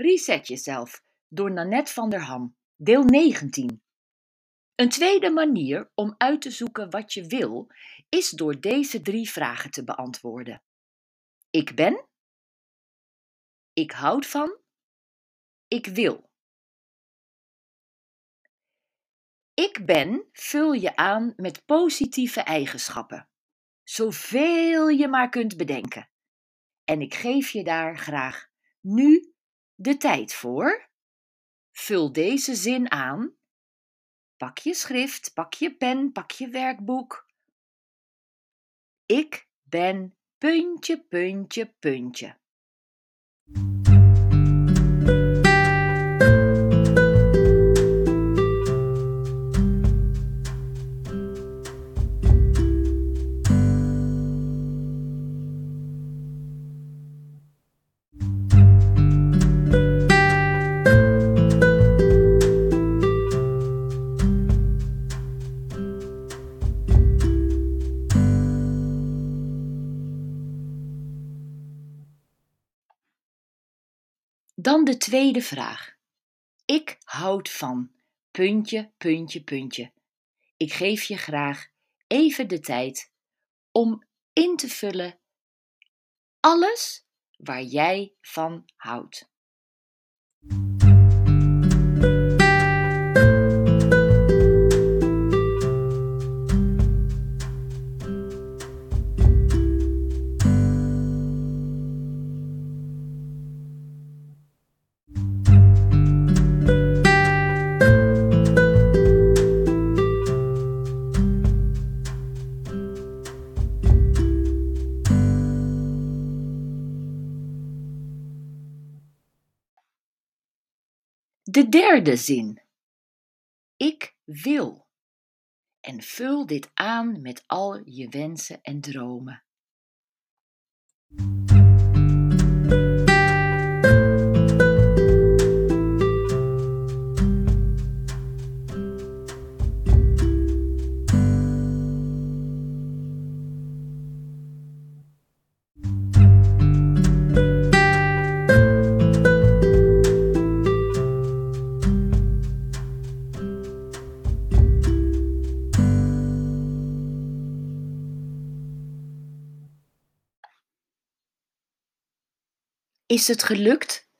Reset jezelf door Nanette van der Ham, deel 19. Een tweede manier om uit te zoeken wat je wil, is door deze drie vragen te beantwoorden. Ik ben, ik houd van, ik wil. Ik ben vul je aan met positieve eigenschappen, zoveel je maar kunt bedenken. En ik geef je daar graag nu de tijd voor. Vul deze zin aan. Pak je schrift, pak je pen, pak je werkboek. Ik ben puntje, puntje, puntje. Dan de tweede vraag. Ik houd van puntje, puntje, puntje. Ik geef je graag even de tijd om in te vullen alles waar jij van houdt. De derde zin. Ik wil. En vul dit aan met al je wensen en dromen. Is het gelukt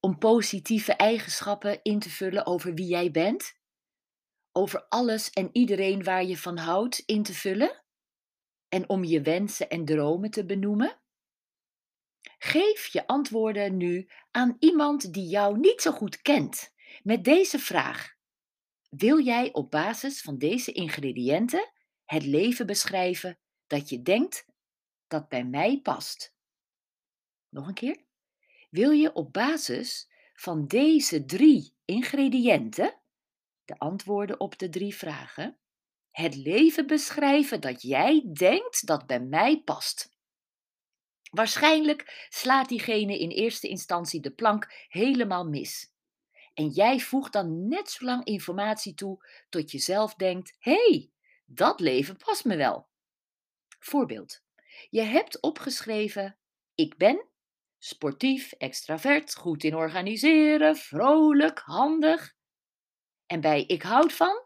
om positieve eigenschappen in te vullen over wie jij bent? Over alles en iedereen waar je van houdt in te vullen? En om je wensen en dromen te benoemen? Geef je antwoorden nu aan iemand die jou niet zo goed kent met deze vraag. Wil jij op basis van deze ingrediënten het leven beschrijven dat je denkt dat bij mij past? Nog een keer. Wil je op basis van deze drie ingrediënten, de antwoorden op de drie vragen, het leven beschrijven dat jij denkt dat bij mij past? Waarschijnlijk slaat diegene in eerste instantie de plank helemaal mis. En jij voegt dan net zo lang informatie toe tot je zelf denkt: hé, hey, dat leven past me wel. Voorbeeld: je hebt opgeschreven: Ik ben Sportief, extravert, goed in organiseren, vrolijk, handig. En bij ik houd van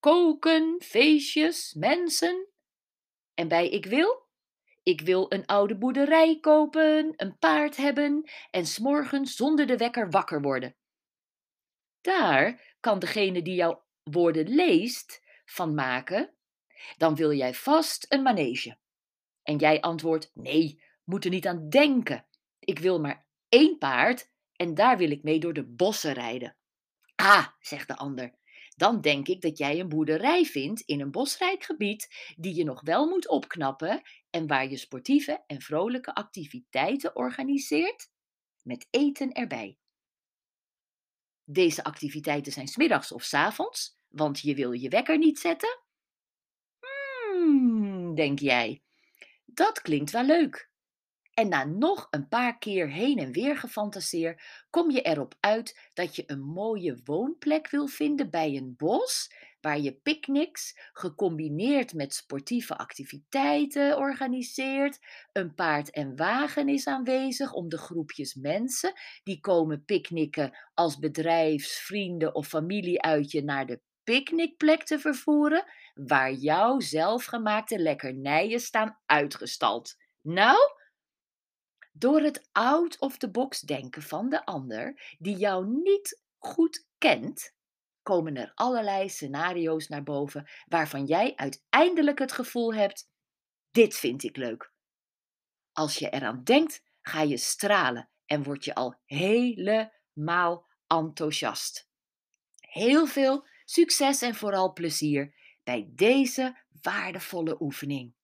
koken, feestjes, mensen. En bij ik wil ik wil een oude boerderij kopen, een paard hebben en s'morgens zonder de wekker wakker worden. Daar kan degene die jouw woorden leest van maken, dan wil jij vast een manege. En jij antwoordt: nee, moet er niet aan denken. Ik wil maar één paard en daar wil ik mee door de bossen rijden. Ah, zegt de ander, dan denk ik dat jij een boerderij vindt in een bosrijk gebied die je nog wel moet opknappen en waar je sportieve en vrolijke activiteiten organiseert met eten erbij. Deze activiteiten zijn smiddags of s avonds, want je wil je wekker niet zetten. Hmm, denk jij. Dat klinkt wel leuk. En na nog een paar keer heen en weer gefantaseer, kom je erop uit dat je een mooie woonplek wil vinden bij een bos, waar je picknicks gecombineerd met sportieve activiteiten organiseert. Een paard en wagen is aanwezig om de groepjes mensen die komen picknicken als bedrijfs-, vrienden- of familieuitje naar de picknickplek te vervoeren, waar jouw zelfgemaakte lekkernijen staan uitgestald. Nou, door het out of the box denken van de ander, die jou niet goed kent, komen er allerlei scenario's naar boven waarvan jij uiteindelijk het gevoel hebt: dit vind ik leuk. Als je eraan denkt, ga je stralen en word je al helemaal enthousiast. Heel veel succes en vooral plezier bij deze waardevolle oefening.